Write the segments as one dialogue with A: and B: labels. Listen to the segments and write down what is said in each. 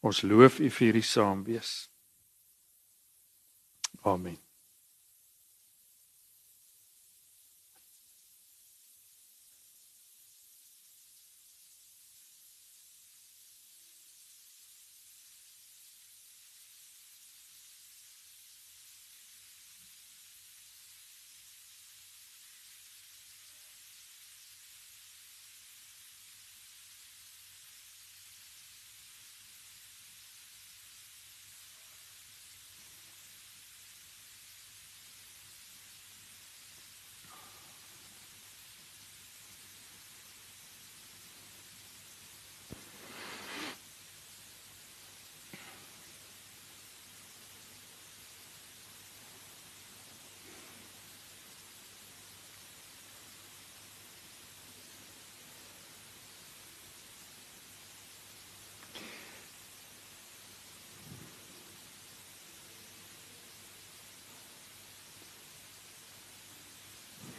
A: Ons loof U vir hierdie saamwees. Amen.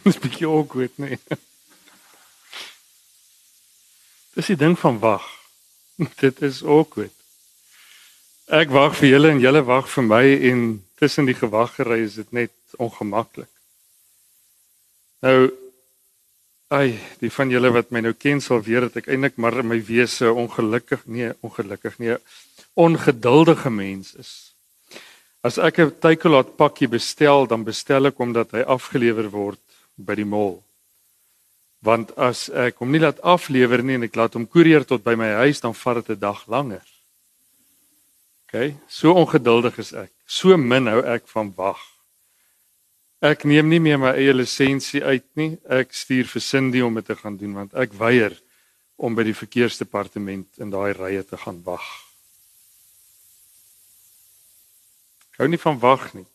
A: Dis bietjie awkward, nee. Dis die ding van wag. Dit is awkward. Ek wag vir julle en julle wag vir my en tussen die gewaggery is dit net ongemaklik. Nou ai, die van julle wat my nou ken sal weet dat ek eintlik maar in my wese ongelukkig, nee, ongelukkig nie, ongeduldige mens is. As ek 'n takealot pakkie bestel, dan bestel ek omdat hy afgelewer word by die mall. Want as ek hom nie laat aflewer nie en ek laat hom koerier tot by my huis, dan vat dit 'n dag langer. OK, so ongeduldig is ek. So min hou ek van wag. Ek neem nie meer my eie lisensie uit nie. Ek stuur vir Cindy om dit te gaan doen want ek weier om by die verkeersdepartement in daai rye te gaan wag. Ek hou nie van wag nie.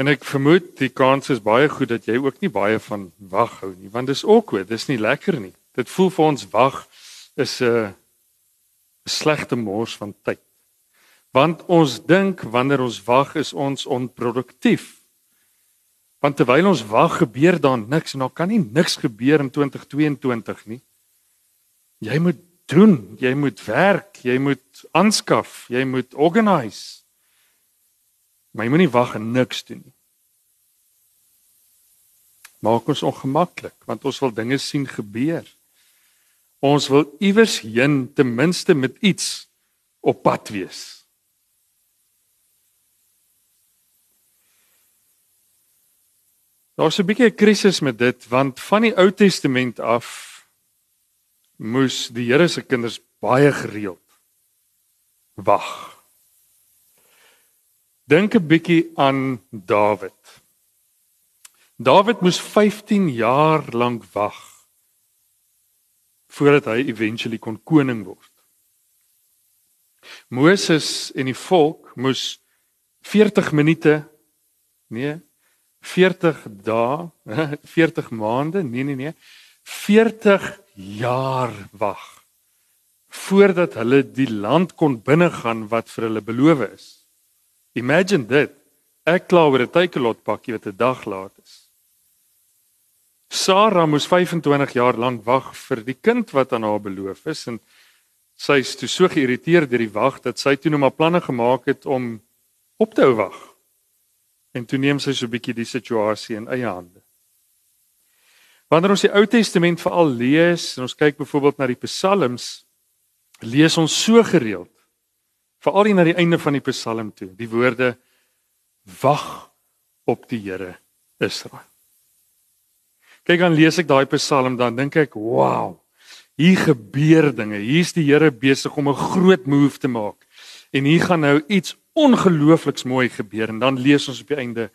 A: En ek vermoed die kans is baie goed dat jy ook nie baie van wag hou nie, want dis awkward, dis nie lekker nie. Dit voel vir ons wag is 'n 'n slegte mors van tyd. Want ons dink wanneer ons wag is ons onproduktief. Want terwyl ons wag gebeur daar niks en daar kan nie niks gebeur in 2022 nie. Jy moet doen, jy moet werk, jy moet aanskaf, jy moet organise. Maar jy moenie wag en niks doen nie. Maak ons ongemaklik want ons wil dinge sien gebeur. Ons wil iewers heen ten minste met iets op pad wees. Daar's 'n bietjie 'n krisis met dit want van die Ou Testament af moes die Here se kinders baie gereeld wag. Dink 'n bietjie aan Dawid. Dawid moes 15 jaar lank wag voordat hy eventually kon koning word. Moses en die volk moes 40 minute nee 40 dae 40 maande nee nee nee 40 jaar wag voordat hulle die land kon binnegaan wat vir hulle beloof is. Imagine dit. Ek kla oor 'n takealot pakkie wat 'n dag laat is. Sara moes 25 jaar lank wag vir die kind wat aan haar beloof is en sy is toe so geïrriteerd deur die wag dat sy toe nou maar planne gemaak het om op te hou wag. En toe neem sy so 'n bietjie die situasie in eie hande. Wanneer ons die Ou Testament veral lees en ons kyk byvoorbeeld na die Psalms, lees ons so gereeld veral hier na die einde van die Psalm toe, die woorde wag op die Here Israel. Kyk dan lees ek daai Psalm dan dink ek, "Wow. Hier gebeur dinge. Hier's die Here besig om 'n groot move te maak. En hier gaan nou iets ongeloofliks mooi gebeur." En dan lees ons op die einde,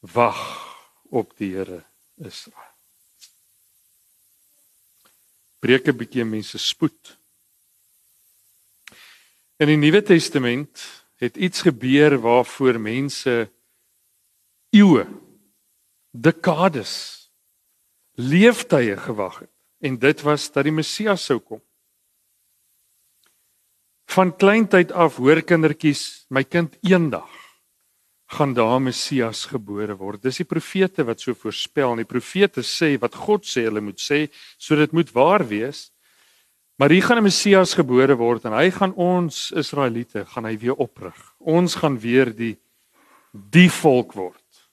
A: "Wag op die Here Israel." Breek 'n bietjie mense spoed. In die Nuwe Testament het iets gebeur waarvoor mense eeue dekades leeftye gewag het en dit was dat die Messias sou kom. Van kleintyd af hoor kindertjies my kind eendag gaan daar Messias gebore word. Dis die profete wat so voorspel en die profete sê wat God sê hulle moet sê sodat dit moet waar wees. Maar hier gaan 'n Messias gebore word en hy gaan ons Israeliete gaan hy weer oprig. Ons gaan weer die die volk word.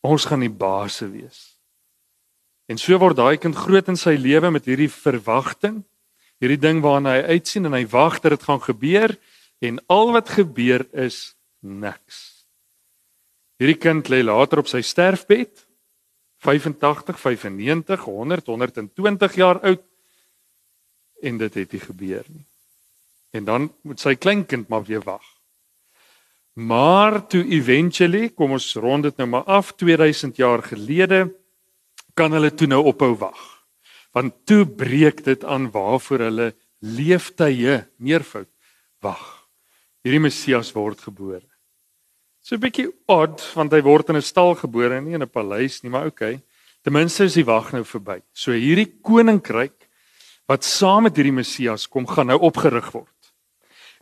A: Ons gaan die baase wees. En so word daai kind groot in sy lewe met hierdie verwagting, hierdie ding waarna hy uitsien en hy wag dat dit gaan gebeur en al wat gebeur is niks. Hierdie kind lê later op sy sterfbed 85, 95, 100, 120 jaar oud en dit het nie gebeur nie. En dan moet sy kleinkind maar weer wag. Maar toe eventually, kom ons rond dit nou maar af 2000 jaar gelede, kan hulle toe nou ophou wag. Want toe breek dit aan waarvoor hulle leeftye meervoud wag. Hierdie Messias word gebore. So 'n bietjie odd want hy word in 'n stal gebore, nie in 'n paleis nie, maar okay. Ten minste is die wag nou verby. So hierdie koninkryk wat saam met hierdie Messias kom, gaan nou opgerig word.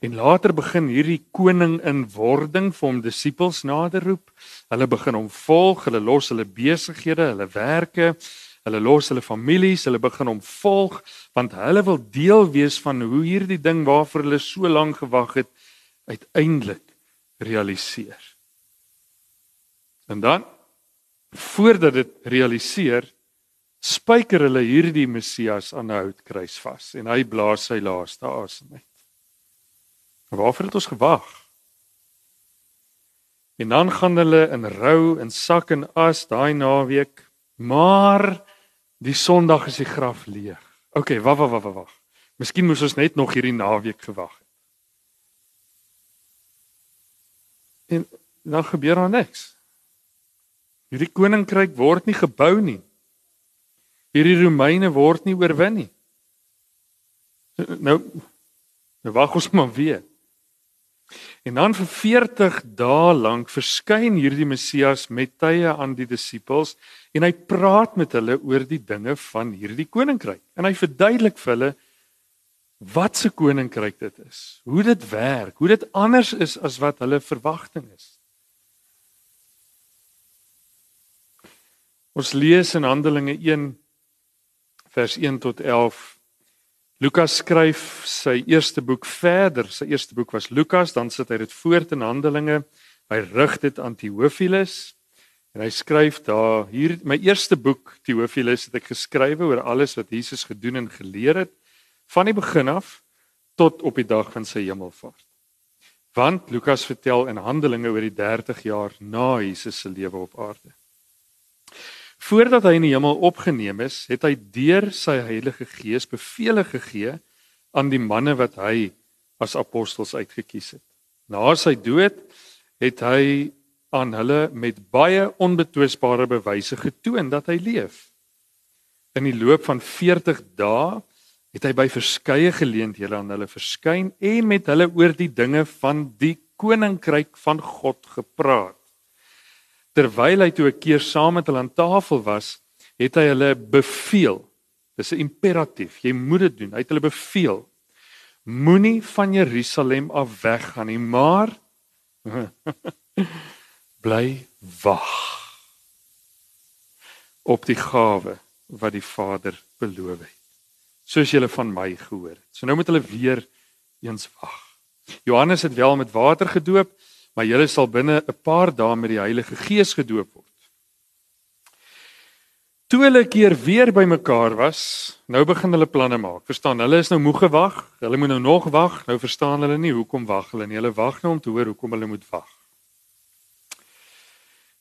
A: En later begin hierdie koning in wording vir hom disippels nader roep. Hulle begin hom volg, hulle los hulle besighede, hulle werke, hulle los hulle families, hulle begin hom volg want hulle wil deel wees van hoe hierdie ding waarvoor hulle so lank gewag het uiteindelik realiseer. En dan voordat dit realiseer, spyker hulle hierdie Messias aan 'n houtkruis vas en hy blaas sy laaste asem uit. Waarvoor het ons gewag? En dan gaan hulle in rou en sak en as daai naweek, maar die Sondag is die graf leeg. OK, wag wag wag wag. Miskien moes ons net nog hierdie naweek gewag het. En dan gebeur daar niks. Hierdie koninkryk word nie gebou nie. Hierdie Romeine word nie oorwin nie. Nou nou wag ons maar weer. En dan vir 40 dae lank verskyn hierdie Messias met tye aan die disippels en hy praat met hulle oor die dinge van hierdie koninkryk. En hy verduidelik vir hulle wat se koninkryk dit is, hoe dit werk, hoe dit anders is as wat hulle verwagting is. Ons lees in Handelinge 1 vers 1 tot Lukas skryf sy eerste boek verder. Sy eerste boek was Lukas, dan sit hy dit voort in Handelinge. Hy rig dit aan Theophilus en hy skryf daar hier my eerste boek Theophilus het ek geskrywe oor alles wat Jesus gedoen en geleer het van die begin af tot op die dag van sy hemelvaart. Want Lukas vertel in Handelinge oor die 30 jaar na Jesus se lewe op aarde. Voordat hy in die hemel opgeneem is, het hy deur sy Heilige Gees beveel gegee aan die manne wat hy as apostels uitgekies het. Na sy dood het hy aan hulle met baie onbetwisbare bewyse getoon dat hy leef. In die loop van 40 dae het hy by verskeie geleenthede aan hulle verskyn en met hulle oor die dinge van die koninkryk van God gepraat terwyl hy toe 'n keer saam met hulle aan tafel was, het hy hulle beveel. Dis 'n imperatief. Jy moet dit doen. Hy het hulle beveel. Moenie van Jerusalem af weggaan nie, maar bly wag op die gawe wat die Vader beloof het. Soos julle van my gehoor het. So nou moet hulle weer eens wag. Johannes het wel met water gedoop, maar julle sal binne 'n paar dae met die Heilige Gees gedoop word. Toe hulle keer weer bymekaar was, nou begin hulle planne maak. Verstaan, hulle is nou moeg gewag. Hulle moet nou nog wag. Nou verstaan hulle nie hoekom wag hulle nie. Hulle wag nou om te hoor hoekom hulle moet wag.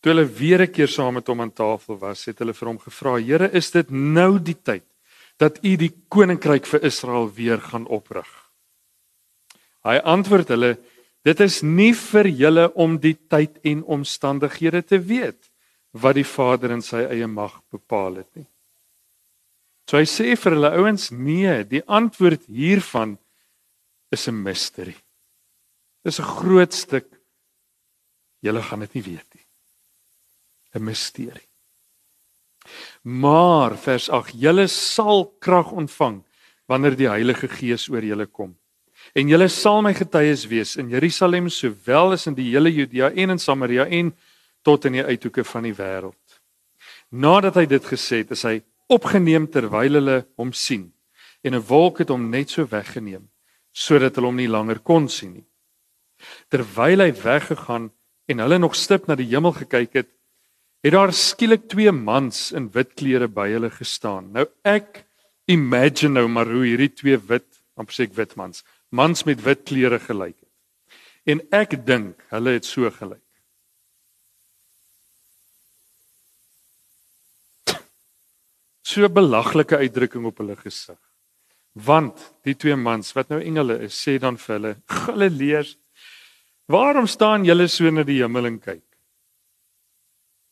A: Toe hulle weer 'n keer saam met hom aan tafel was, het hulle vir hom gevra: "Here, is dit nou die tyd dat U die koninkryk vir Israel weer gaan oprig?" Hy antwoord hulle: Dit is nie vir julle om die tyd en omstandighede te weet wat die Vader in sy eie mag bepaal het nie. So hy sê vir hulle ouens, nee, die antwoord hiervan is 'n misterie. Dis 'n groot stuk julle gaan dit nie weet nie. 'n Misterie. Maar vers 8, julle sal krag ontvang wanneer die Heilige Gees oor julle kom en julle sal my getuies wees in Jerusalem sowel as in die hele Judea en in Samaria en tot in die uithoeke van die wêreld. Nadat hy dit gesê het, is hy opgeneem terwyl hulle hom sien en 'n wolk het hom net so weggeneem sodat hulle hom nie langer kon sien nie. Terwyl hy weggegaan en hulle nog stip na die hemel gekyk het, het daar skielik twee mans in wit klere by hulle gestaan. Nou ek imagine nou maar hoe hierdie twee wit, amper sê ek wit mans, mans met wit klere gelyk het. En ek dink hulle het so gelyk. So belaglike uitdrukking op hulle gesig. Want die twee mans wat nou engele is, sê dan vir hulle: "Galileërs, waarom staan julle so na die hemel en kyk?"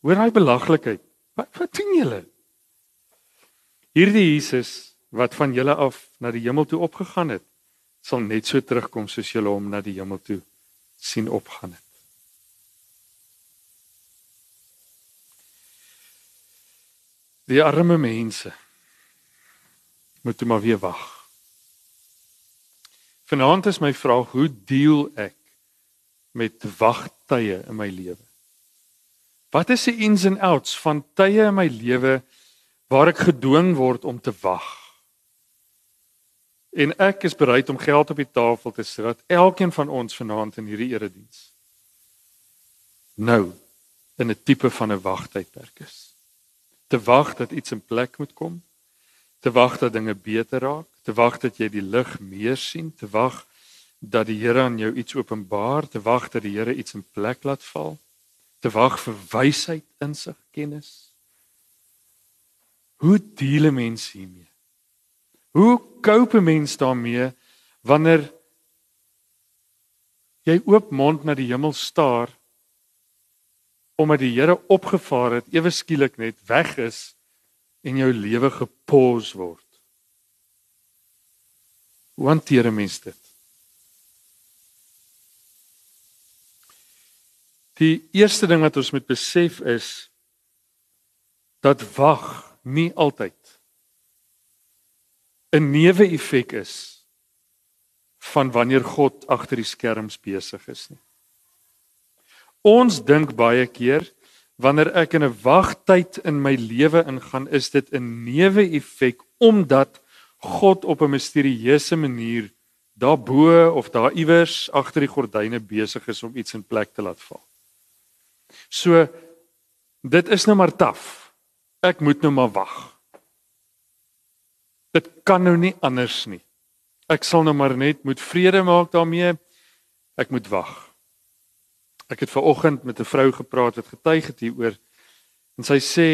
A: Hoor daai belaglikheid. Wat wat doen julle? Hierdie Jesus wat van julle af na die hemel toe opgegaan het, sal net so terugkom soos julle hom na die hemel toe sien opgaan het. Die arme mense moet maar weer wag. Vanaand is my vraag, hoe deel ek met wagtye in my lewe? Wat is die ins en outs van tye in my lewe waar ek gedwing word om te wag? En ek is bereid om geld op die tafel te sit dat elkeen van ons vanaand in hierdie erediens nou in 'n tipe van 'n wagtydperk is. Te wag dat iets in plek moet kom, te wag dat dinge beter raak, te wag dat jy die lig meer sien, te wag dat die Here aan jou iets openbaar, te wag dat die Here iets in plek laat val, te wag vir wysheid, insig, kennis. Hoe deel 'n mens hiermee? Hoe koop 'n mens daarmee wanneer jy oop mond na die hemel staar omdat die Here opgevaar het ewe skielik net weg is en jou lewe gepos word? Hoe hanteer 'n mens dit? Die eerste ding wat ons moet besef is dat wag nie altyd 'n neeweffek is van wanneer God agter die skerms besig is nie. Ons dink baie keer wanneer ek in 'n wagtyd in my lewe ingaan, is dit 'n neeweffek omdat God op 'n misterieuse manier daarbo of daar iewers agter die gordyne besig is om iets in plek te laat val. So dit is nou maar taaf. Ek moet nou maar wag. Dit kan nou nie anders nie. Ek sal nou maar net moet vrede maak daarmee. Ek moet wag. Ek het ver oggend met 'n vrou gepraat wat getuig het hieroor en sy sê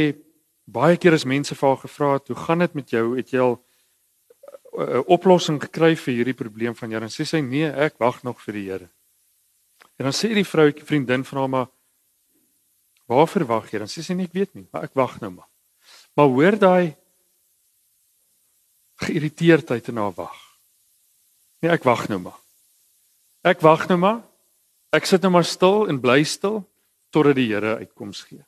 A: baie keer as mense vir haar gevra het, "Hoe gaan dit met jou? Het jy al 'n oplossing gekry vir hierdie probleem van jou?" En sy sê, "Nee, ek wag nog vir die Here." En dan sê die vroutjie vriendin van haar, "Maar waar verwag jy?" Sê sy, "Nee, ek weet nie, maar ek wag nou maar." Maar hoor daai geïrriteerdheid en haar wag. Nee, ek wag nou maar. Ek wag nou maar. Ek sit nou maar stil en bly stil totdat die Here uitkoms gee.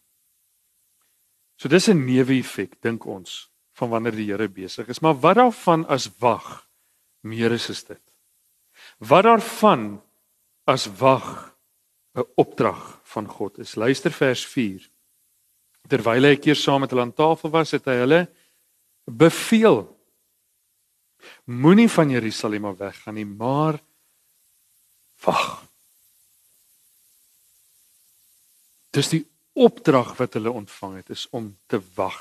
A: So dis 'n neeweffek dink ons van wanneer die Here besig is, maar wat daarvan as wag meer is as dit? Wat daarvan as wag 'n opdrag van God is? Luister vers 4. Terwyl hy 'n keer saam met hulle aan tafel was, het hy hulle beveel Moenie van Jerusalem af weggaan nie, maar wag. Dis die opdrag wat hulle ontvang het is om te wag.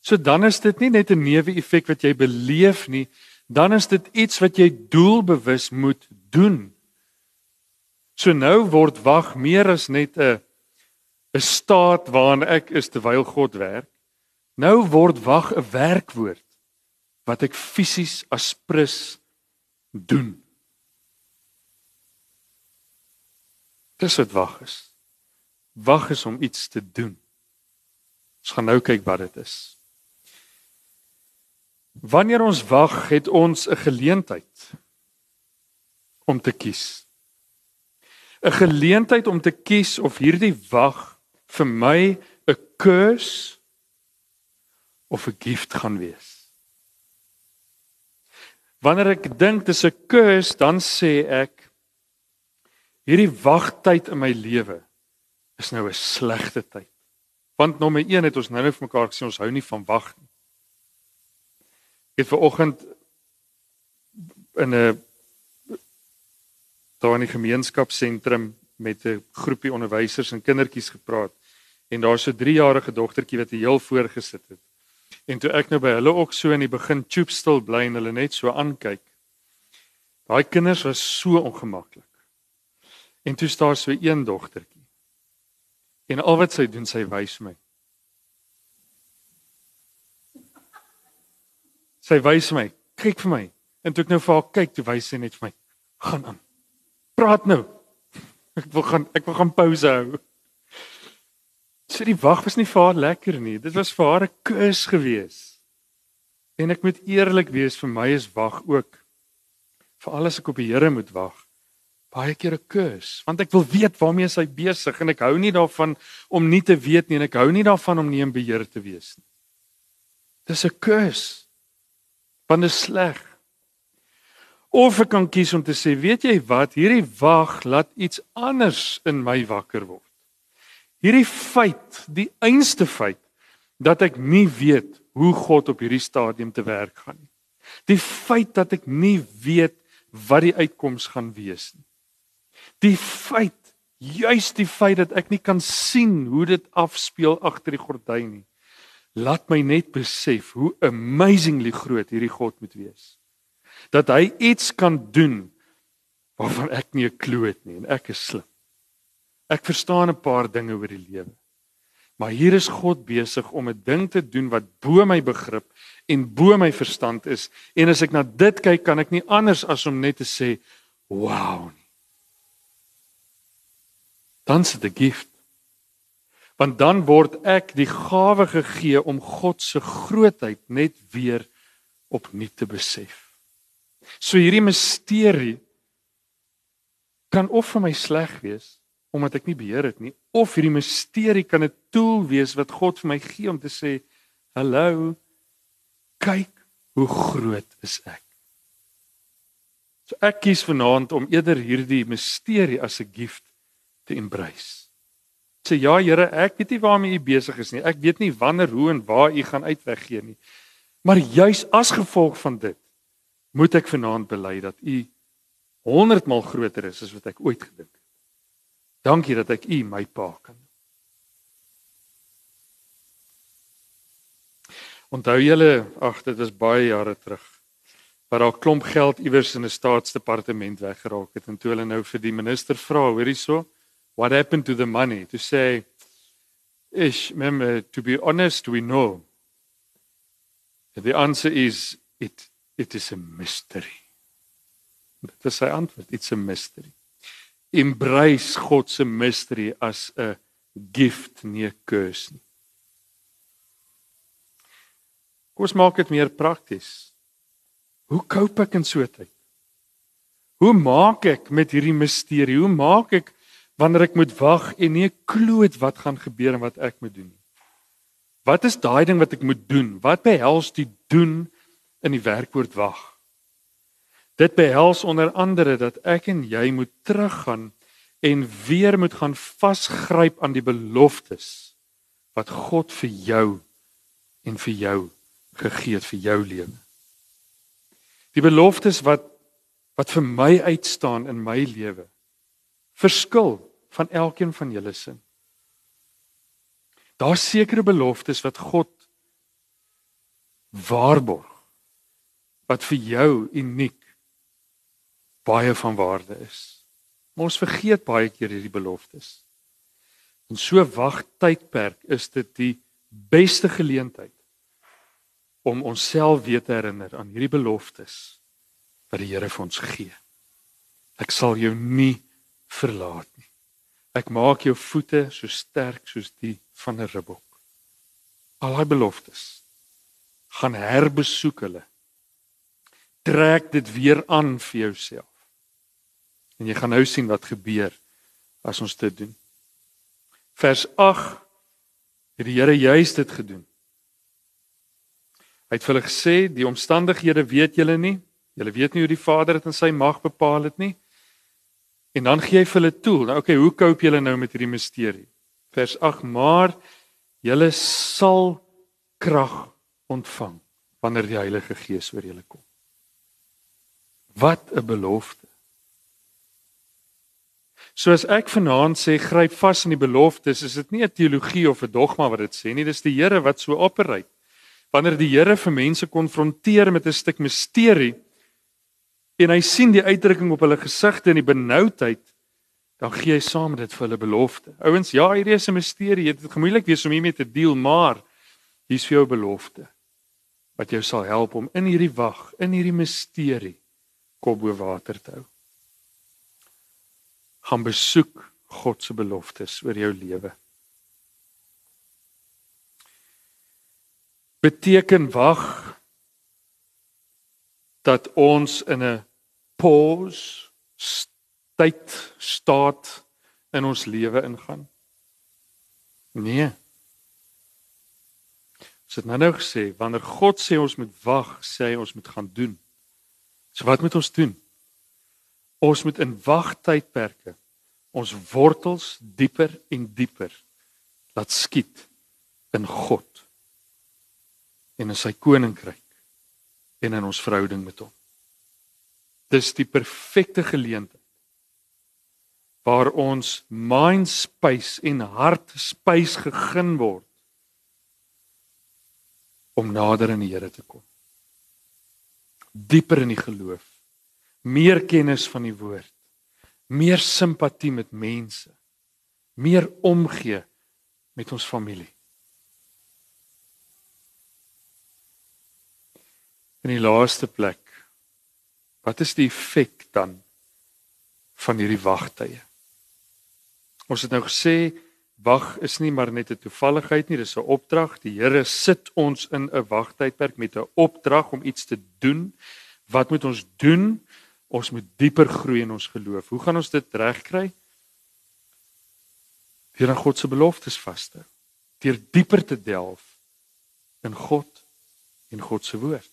A: So dan is dit nie net 'n neeweffek wat jy beleef nie, dan is dit iets wat jy doelbewus moet doen. So nou word wag meer as net 'n 'n staat waarin ek is terwyl God werk. Nou word wag 'n werkwoord wat ek fisies as prins doen. Dis wat wag is. Wag is om iets te doen. Ons gaan nou kyk wat dit is. Wanneer ons wag, het ons 'n geleentheid om te kies. 'n Geleentheid om te kies of hierdie wag vir my 'n curse of 'n gift gaan wees. Wanneer ek dink dis 'n curse, dan sê ek hierdie wagtyd in my lewe is nou 'n slegte tyd. Want nommer 1 het ons nou net vir mekaar gesê ons hou nie van wag nie. Ek het ver oggend in 'n daar in die gemeenskapsentrum met 'n groepie onderwysers en kindertjies gepraat en daar's so 'n 3-jarige dogtertjie wat heel voor gesit het. En toe ek nou by hulle ook so in die begin choop stil bly en hulle net so aankyk. Daai kinders was so ongemaklik. En toe staan so een dogtertjie. En al wat sy doen, sy wys my. Sy wys my, kyk vir my. En toe ek nou vir haar kyk, toe wys sy net vir my, gaan aan. Praat nou. Ek wil gaan ek wil gaan pouse hou. So die wag was nie vir haar lekker nie. Dit was vir haar 'n kus gewees. En ek moet eerlik wees, vir my is wag ook vir alles ek op die Here moet wag. Baie keer 'n kus, want ek wil weet waarmee hy besig en ek hou nie daarvan om nie te weet nie en ek hou nie daarvan om nie in beheer te wees nie. Dis 'n kus. Want dit is sleg. Of ek kan kies om te sê, weet jy wat, hierdie wag laat iets anders in my wakker word. Hierdie feit, die einste feit dat ek nie weet hoe God op hierdie stadium te werk gaan nie. Die feit dat ek nie weet wat die uitkoms gaan wees nie. Die feit, juis die feit dat ek nie kan sien hoe dit afspeel agter die gordyn nie, laat my net besef hoe amazingly groot hierdie God moet wees. Dat hy iets kan doen waarvan ek nie 'n klou het nie en ek is slim. Ek verstaan 'n paar dinge oor die lewe. Maar hier is God besig om 'n ding te doen wat bo my begrip en bo my verstand is. En as ek na dit kyk, kan ek nie anders as om net te sê, "Wow." Dan se die gift. Want dan word ek die gawe gegee om God se grootheid net weer opnuut te besef. So hierdie misterie kan of vir my sleg wees omdat ek nie beheer het nie. Of hierdie misterie kan 'n tool wees wat God vir my gee om te sê hallo kyk hoe groot is ek. So ek kies vanaand om eerder hierdie misterie as 'n gift te embrace. Sê ja Here ek weet nie waarmee u besig is nie. Ek weet nie wanneer hoe en waar u gaan uitweg gee nie. Maar juis as gevolg van dit moet ek vanaand bely dat u 100 maal groter is as wat ek ooit gedink het Dankie dat ek U my pa kan. Onthou julle, ag dit was baie jare terug. Waar daar klomp geld iewers in 'n staatsdepartement weggeraak het en toe hulle nou vir die minister vra, hoor hierso, what happened to the money? To say is remember to be honest we know. The answer is it it is a mystery. Dit is sy antwoord, it's a mystery embrace God se mystery as 'n gift nie 'n curse nie. Kom ons maak dit meer prakties. Hoe cope ek in so 'n tyd? Hoe maak ek met hierdie misterie? Hoe maak ek wanneer ek moet wag en nie 'n klou het wat gaan gebeur en wat ek moet doen nie? Wat is daai ding wat ek moet doen? Wat behels die doen in die werkwoord wag? Dit behels onder andere dat ek en jy moet teruggaan en weer moet gaan vasgryp aan die beloftes wat God vir jou en vir jou gegee het vir jou lewe. Die beloftes wat wat vir my uitstaan in my lewe verskil van elkeen van julle se. Daar's sekere beloftes wat God waarborg wat vir jou uniek baie van waarde is. Maar ons vergeet baie keer hierdie beloftes. In so wag tydperk is dit die beste geleentheid om onsself weer te herinner aan hierdie beloftes wat die Here vir ons gee. Ek sal jou nie verlaat nie. Ek maak jou voete so sterk soos die van 'n ribbok. Al daai beloftes gaan herbesoek hulle. Trek dit weer aan vir jouself. En jy gaan nou sien wat gebeur as ons dit doen. Vers 8 het die Here juist dit gedoen. Hy het vir hulle gesê, die omstandighede weet julle nie. Julle weet nie hoe die Vader dit in sy mag bepaal het nie. En dan gee hy vir hulle toe. Nou okay, hoe koop julle nou met hierdie misterie? Vers 8: Maar julle sal krag ontvang wanneer die Heilige Gees oor julle kom. Wat 'n belofte. So as ek vanaand sê gryp vas in die beloftes, is dit nie 'n teologie of 'n dogma wat dit sê nie, dis die Here wat so opereer. Wanneer die Here vir mense konfronteer met 'n stuk misterie en hy sien die uitdrukking op hulle gesigte en die benoudheid, dan gee hy saam met dit vir hulle belofte. Ouens, ja, hierdie is 'n misterie. Dit is gemoeilik wees om hiermee te deel, maar hier's vir jou belofte wat jou sal help om in hierdie wag, in hierdie misterie kop bo water te hou. Gaan besoek God se beloftes oor jou lewe. Beteken wag dat ons in 'n pause tyd staat in ons lewe ingaan? Nee. Ons het nou nou gesê wanneer God sê ons moet wag, sê hy ons moet gaan doen. So wat moet ons doen? Ons moet in wagtydperke ons wortels dieper en dieper laat skiet in God en in sy koninkryk en in ons verhouding met hom. Dis die perfekte geleentheid waar ons mind space en hart space gegeen word om nader aan die Here te kom. Dieper in die geloof, meer kennis van die woord, meer simpatie met mense, meer omgee met ons familie. In die laaste plek, wat is die effek dan van hierdie wagtye? Ons het nou gesê wag is nie maar net 'n toevalligheid nie, dis 'n opdrag. Die Here sit ons in 'n wagtydperk met 'n opdrag om iets te doen. Wat moet ons doen? Ons moet dieper groei in ons geloof. Hoe gaan ons dit regkry? Deur aan God se beloftes vas te hou. Deur dieper te delf in God en God se woord.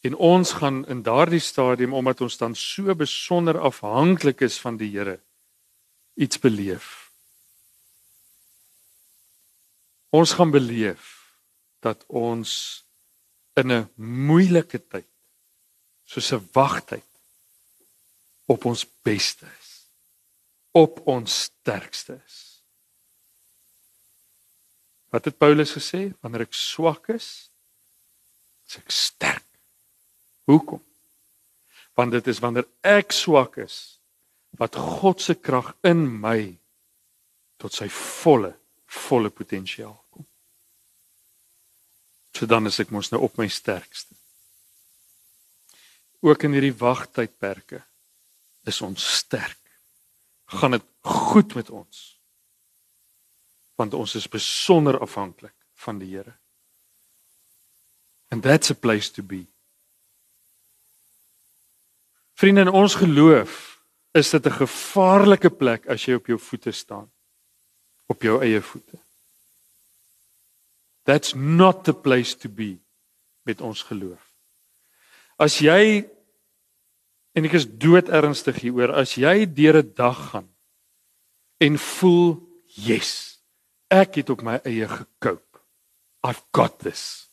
A: En ons gaan in daardie stadium omdat ons dan so besonder afhanklik is van die Here iets beleef. Ons gaan beleef dat ons in 'n moeilike tyd soos 'n wagtyd op ons beste is. Op ons sterkste is. Wat het Paulus gesê? Wanneer ek swak is, is ek sterk. Hoekom? Want dit is wanneer ek swak is wat God se krag in my tot sy volle volle potensiaal kom. So dan is ek mos nou op my sterkste. Ook in hierdie wagtydperke is ons sterk. Gaan dit goed met ons? Want ons is besonder afhanklik van die Here. And that's a place to be. Vriende, in ons geloof is dit 'n gevaarlike plek as jy op jou voete staan. Op jou eie voete. That's not the place to be met ons geloof. As jy en ek is dood ernstig hieroor, as jy deur 'n dag gaan en voel, "Yes, ek het op my eie gekoop. I've got this."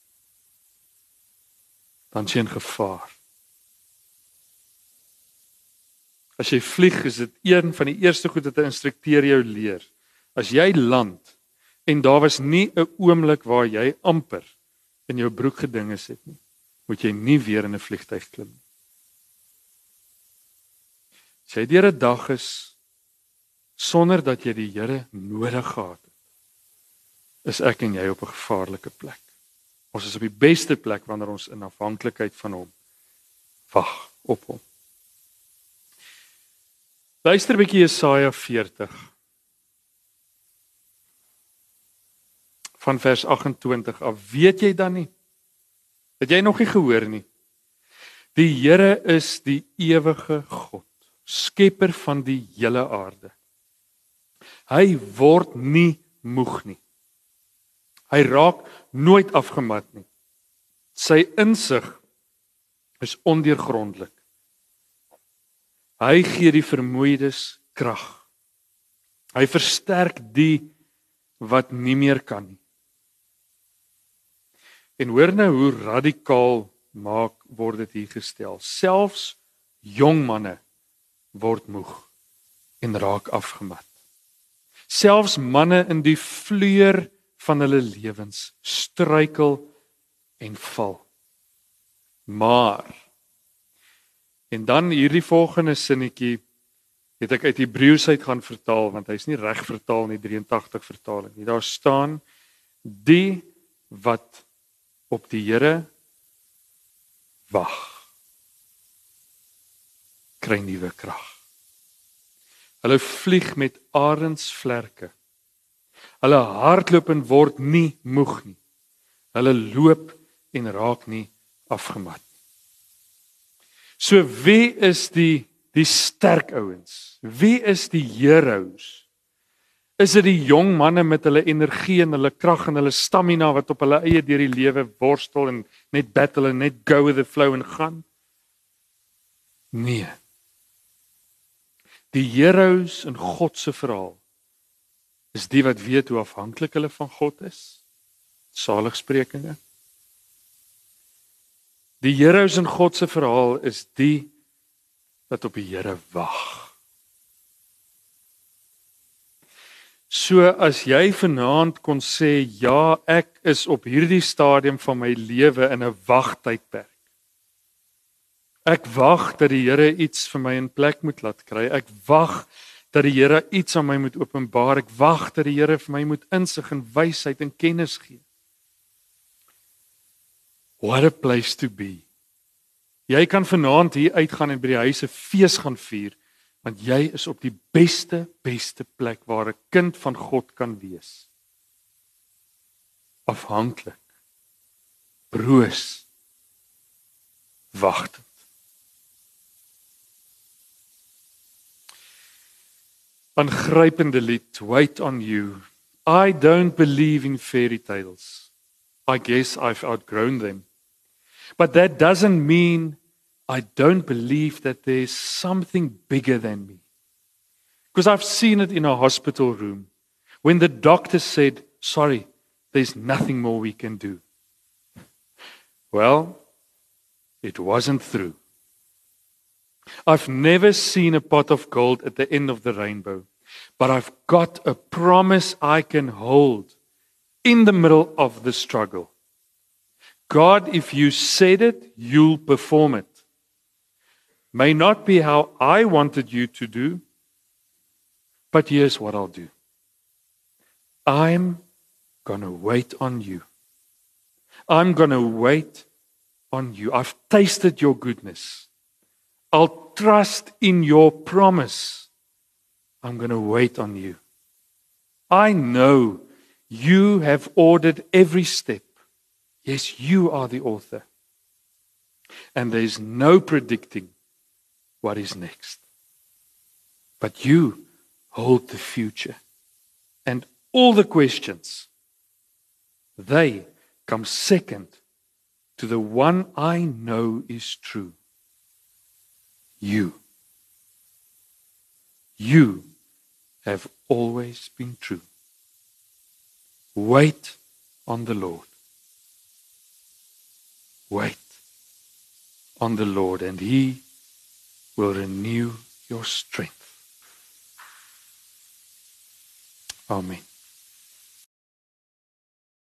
A: Dan sien gevaar. As jy vlieg, is dit een van die eerste goed wat 'n instrukteur jou leer. As jy land en daar was nie 'n oomblik waar jy amper in jou broek gedinge sit nie, moet jy nie weer in 'n vliegtyg klim nie. As jy deur 'n dag is sonder dat jy die Here nodig gehad het, is ek en jy op 'n gevaarlike plek. Ons is op die beste plek wanneer ons in afhanklikheid van hom wag op hom. Luister bietjie Jesaja 40. Van vers 28 af. Weet jy dan nie? Het jy nog nie gehoor nie? Die Here is die ewige God, skepper van die hele aarde. Hy word nie moeg nie. Hy raak nooit afgemat nie. Sy insig is ondeurgrondelik. Hy gee die vermoeides krag. Hy versterk die wat nie meer kan nie. En hoor nou hoe radikaal maak word dit hier gestel. Selfs jong manne word moeg en raak afgemat. Selfs manne in die vleur van hulle lewens struikel en val. Maar en dan hierdie volgende sinnetjie het ek uit Hebreëus uit gaan vertaal want hy's nie reg vertaal in die 83 vertaling nie. Daar staan die wat op die Here wag kry nuwe krag. Hulle vlieg met arensvlerke. Hulle hardloop en word nie moeg nie. Hulle loop en raak nie afgemat. So wie is die die sterk ouens? Wie is die heroes? Is dit die jong manne met hulle energie en hulle krag en hulle stamina wat op hulle eie deur die lewe worstel en net battle en net go with the flow en gaan? Nee. Die heroes in God se verhaal is die wat weet hoe afhanklik hulle van God is. Saligsprekinge. Die heroes in God se verhaal is die wat op die Here wag. So as jy vanaand kon sê ja, ek is op hierdie stadium van my lewe in 'n wagtydperk. Ek wag dat die Here iets vir my in plek moet laat kry. Ek wag dat die Here iets aan my moet openbaar. Ek wag dat die Here vir my moet insig en wysheid en kennis gee. What a place to be. Jy kan vanaand hier uitgaan en by die huise fees gaan vier want jy is op die beste beste plek waar 'n kind van God kan wees. Afhanklik. Broos. Wagtend. Aangrypende lied, wait on you. I don't believe in fairy tales. I guess I've outgrown them. But that doesn't mean I don't believe that there's something bigger than me. Because I've seen it in a hospital room when the doctor said, Sorry, there's nothing more we can do. Well, it wasn't through. I've never seen a pot of gold at the end of the rainbow, but I've got a promise I can hold in the middle of the struggle. God, if you said it, you'll perform it. May not be how I wanted you to do, but here's what I'll do I'm going to wait on you. I'm going to wait on you. I've tasted your goodness. I'll trust in your promise. I'm going to wait on you. I know you have ordered every step. Yes, you are the author. And there's no predicting what is next. But you hold the future. And all the questions, they come second to the one I know is true. You. You have always been true. Wait on the Lord. Wait on the Lord, and He will renew your strength. Amen.